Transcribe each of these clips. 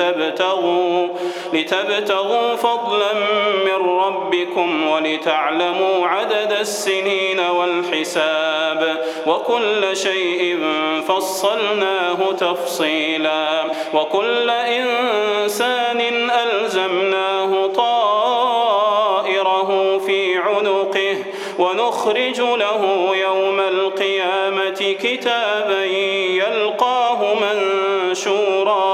لتبتغوا, لتبتغوا فضلا من ربكم ولتعلموا عدد السنين والحساب وكل شيء فصلناه تفصيلا وكل إنسان ألزمناه طائره في عنقه ونخرج له يوم القيامة كتابا يلقاه منشورا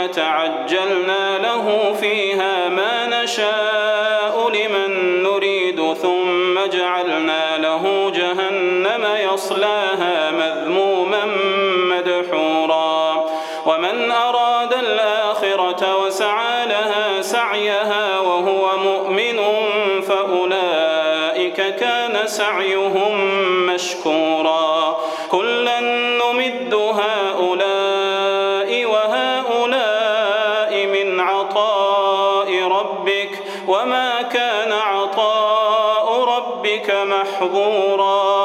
العاجلة عجلنا له فيها ما نشاء لمن نريد ثم جعلنا له جهنم يصلاها مذموما مدحورا. ومن أراد الآخرة وسعى لها سعيها وهو مؤمن فأولئك كان سعيهم مشكورا. كلا نمد هؤلاء وما كان عطاء ربك محظورا.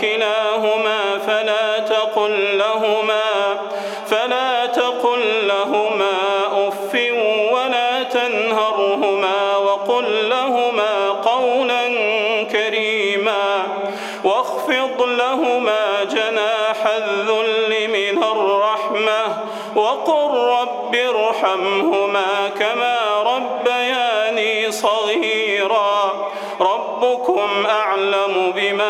كلاهما فلا تقل لهما فلا تقل لهما أف ولا تنهرهما وقل لهما قولا كريما واخفض لهما جناح الذل من الرحمة وقل رب ارحمهما كما ربياني صغيرا ربكم أعلم بما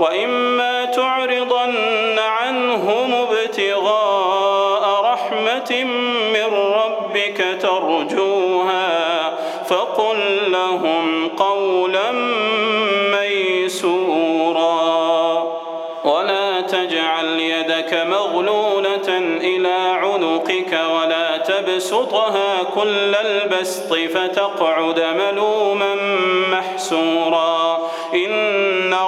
وإما تعرضن عنهم ابتغاء رحمة من ربك ترجوها فقل لهم قولا ميسورا. ولا تجعل يدك مغلولة إلى عنقك ولا تبسطها كل البسط فتقعد ملوما محسورا. إن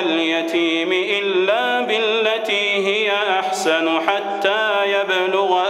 اليتيم إلا بالتي هي أحسن حتى يبلغ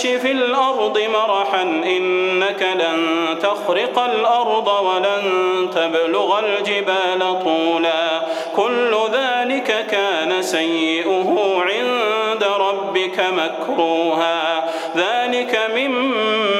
تمش في الأرض مرحا إنك لن تخرق الأرض ولن تبلغ الجبال طولا. كل ذلك كان سيئه عند ربك مكروها. ذلك مما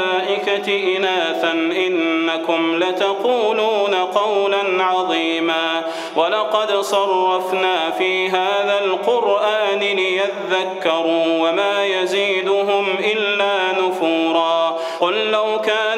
إناثا إنكم لتقولون قولا عظيما. ولقد صرفنا في هذا القرآن ليذكروا وما يزيدهم إلا نفورا. قل لو كان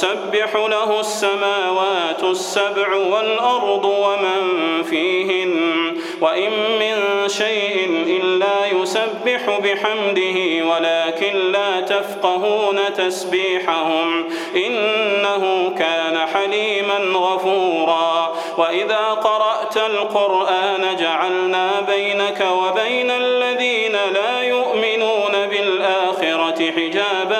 تسبح له السماوات السبع والأرض ومن فيهن وإن من شيء إلا يسبح بحمده ولكن لا تفقهون تسبيحهم إنه كان حليما غفورا. وإذا قرأت القرآن جعلنا بينك وبين الذين لا يؤمنون بالآخرة حجابا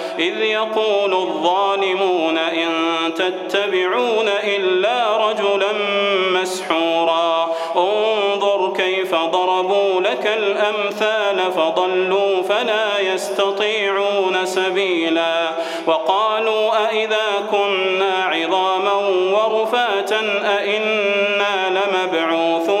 إذ يقول الظالمون إن تتبعون إلا رجلا مسحورا. انظر كيف ضربوا لك الأمثال فضلوا فلا يستطيعون سبيلا. وقالوا أئذا كنا عظاما ورفاتا أئنا لمبعوثون.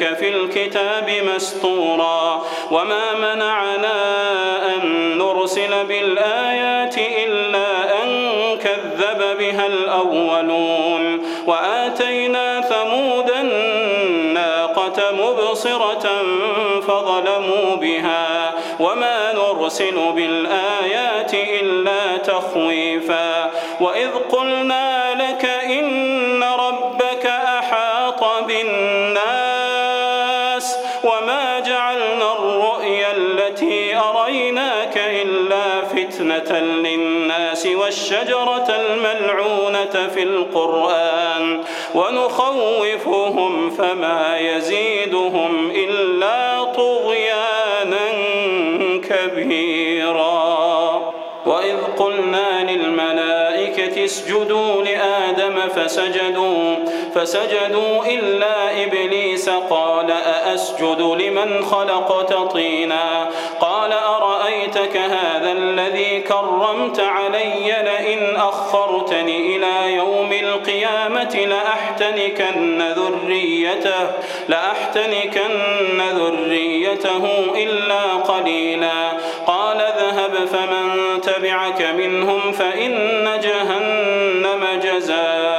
ذلك في الكتاب مسطورا وما منعنا أن نرسل بالآيات إلا أن كذب بها الأولون وآتينا ثمود الناقة مبصرة فظلموا بها وما نرسل بالآيات إلا تخويفا وإذ قلنا لك إن ربك للناس والشجرة الملعونة في القرآن ونخوفهم فما يزيدهم إلا طغيانا كبيرا. وإذ قلنا للملائكة اسجدوا لآدم فسجدوا فسجدوا إلا إبليس قال أأسجد لمن خلقت طينا؟ قال كرمت علي لئن أخرتني إلى يوم القيامة لأحتنكن ذريته لأحتنكن ذريته إلا قليلا. قال اذهب فمن تبعك منهم فإن جهنم جزاؤكم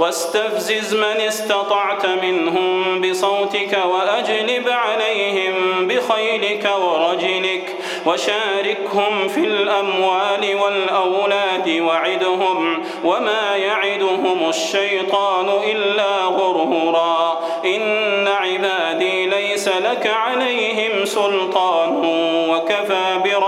واستفزز من استطعت منهم بصوتك وأجلب عليهم بخيلك ورجلك وشاركهم في الأموال والأولاد وعدهم وما يعدهم الشيطان إلا غرورا. إن عبادي ليس لك عليهم سلطان.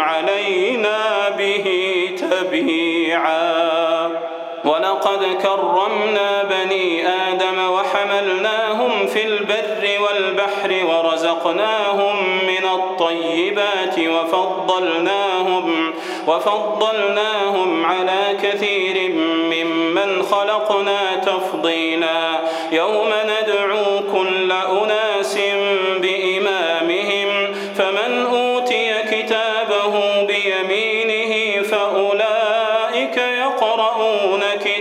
علينا به تبيعا. ولقد كرمنا بني آدم وحملناهم في البر والبحر ورزقناهم من الطيبات وفضلناهم وفضلناهم على كثير ممن خلقنا تفضيلا. يوم ندعو كل أناس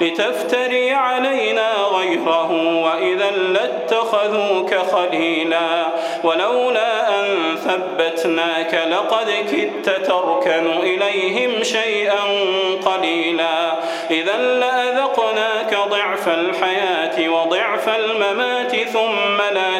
لتفتري علينا غيره وإذا لاتخذوك خليلا. ولولا أن ثبتناك لقد كدت تركن إليهم شيئا قليلا. إذا لأذقناك ضعف الحياة وضعف الممات ثم لا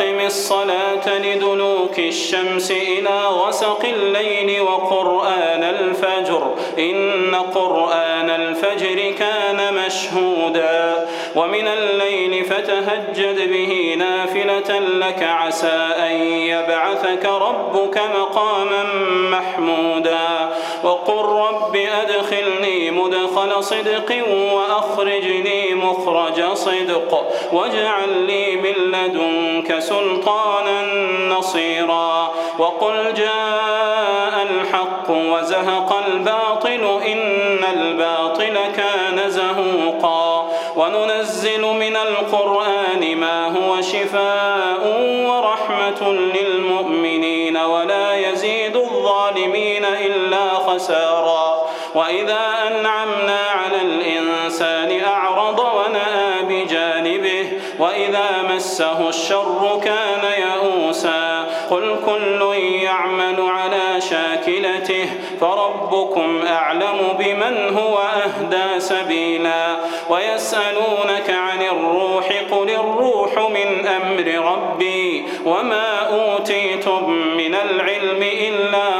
أقم الصلاة لدلوك الشمس إلى غسق الليل وقرآن الفجر. إن قرآن الفجر كان مشهودا. ومن الليل فتهجد به نافلة لك عسى أن يبعثك ربك مقاما محمودا. وقل رب أدخلني مدخل صدق وأخرجني مخرج صدق واجعل لي من لدنك سلطانا نصيرا وقل جاء الحق وزهق الباطل إن الباطل كان زهوقا وننزل من القرآن ما هو شفاء ورحمة للمؤمنين ولا يزيد الظالمين إلا خسارا وإذا أنعمنا على الإنسان أعرض ونأى بجانبه وإذا مسه الشر كان يئوسا قل كل يعمل على شاكلته فربكم أعلم بمن هو أهدى سبيلا ويسألونك عن الروح قل الروح من أمر ربي وما أوتيتم من العلم إلا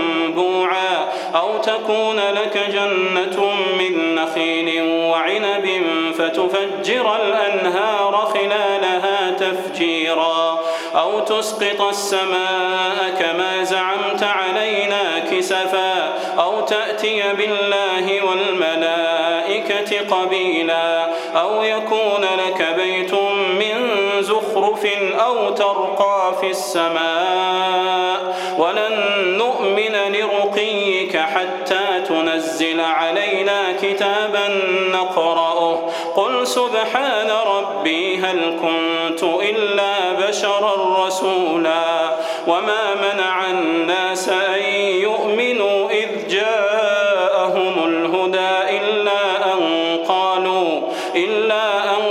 أو تكون لك جنة من نخيل وعنب فتفجر الأنهار خلالها تفجيرا أو تسقط السماء كما زعمت علينا كسفا أو تأتي بالله والملائكة قبيلا أو يكون لك بيت من زخرف أو ترقى في السماء ولن نؤمن لرقيك نقرأه قل سبحان ربي هل كنت إلا بشرا رسولا. وما منع الناس أن يؤمنوا إذ جاءهم الهدى إلا أن قالوا إلا أن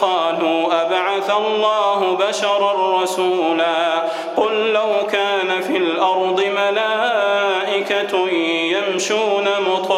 قالوا أبعث الله بشرا رسولا. قل لو كان في الأرض ملائكة يمشون مطمئنين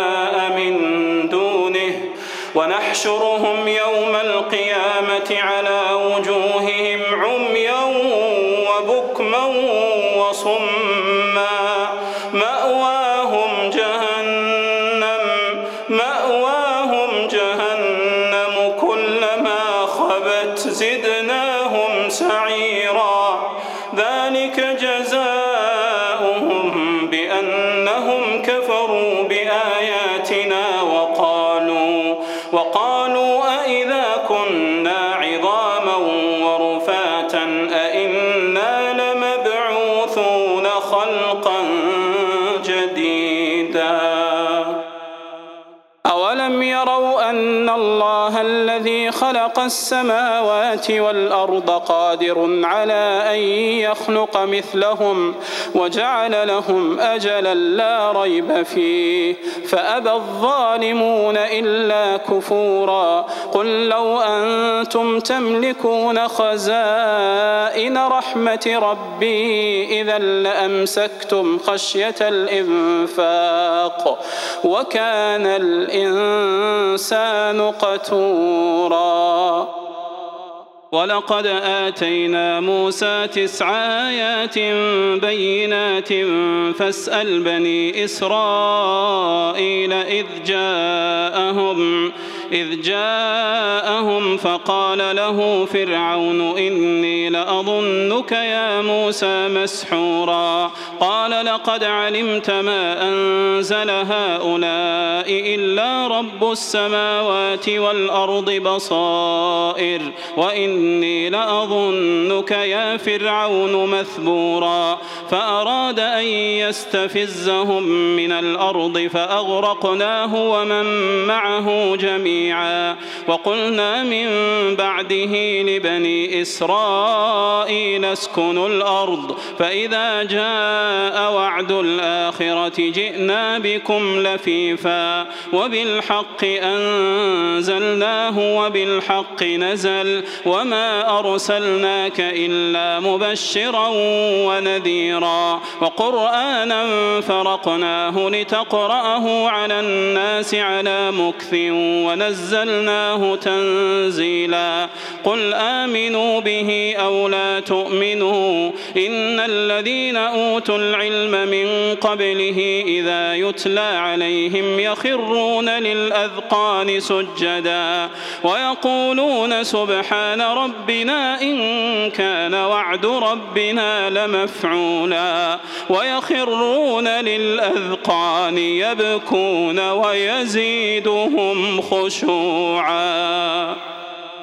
ونحشرهم يوم القيامة على وجوههم عميا وبكما وصما وقالوا الذي خلق السماوات والأرض قادر على أن يخلق مثلهم وجعل لهم أجلا لا ريب فيه. فأبى الظالمون إلا كفورا. قل لو أنتم تملكون خزائن رحمة ربي إذا لأمسكتم خشية الإنفاق. وكان الإنسان قتورا. ولقد آتينا موسى تسع آيات بينات فاسأل بني إسرائيل إذ جاءهم إذ جاءهم فقال له فرعون إني لأظنك يا موسى مسحورا. قال لقد علمت ما أنزل هؤلاء إلا رب السماوات والأرض بصائر وإني لأظنك يا فرعون مثبورا. فأراد أن يستفزهم من الأرض فأغرقناه ومن معه جميعا. وقلنا من بعده لبني إسرائيل اسكنوا الأرض فإذا جاء وعد الآخرة جئنا بكم لفيفا. وبالحق أنزلناه وبالحق نزل وما أرسلناك إلا مبشرا ونذيرا وقرآنا فرقناه لتقرأه على الناس على مكث ونزلناه تنزيلا قل آمنوا به أو لا تؤمنوا إن الذين أوتوا العلم من قبله إذا يتلى عليهم يخرون للأذقان سجدا ويقولون سبحان ربنا إن كان وعد ربنا لمفعولا ويخرون للأذقان يبكون ويزيدهم خشوعا.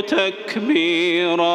تكبيرا.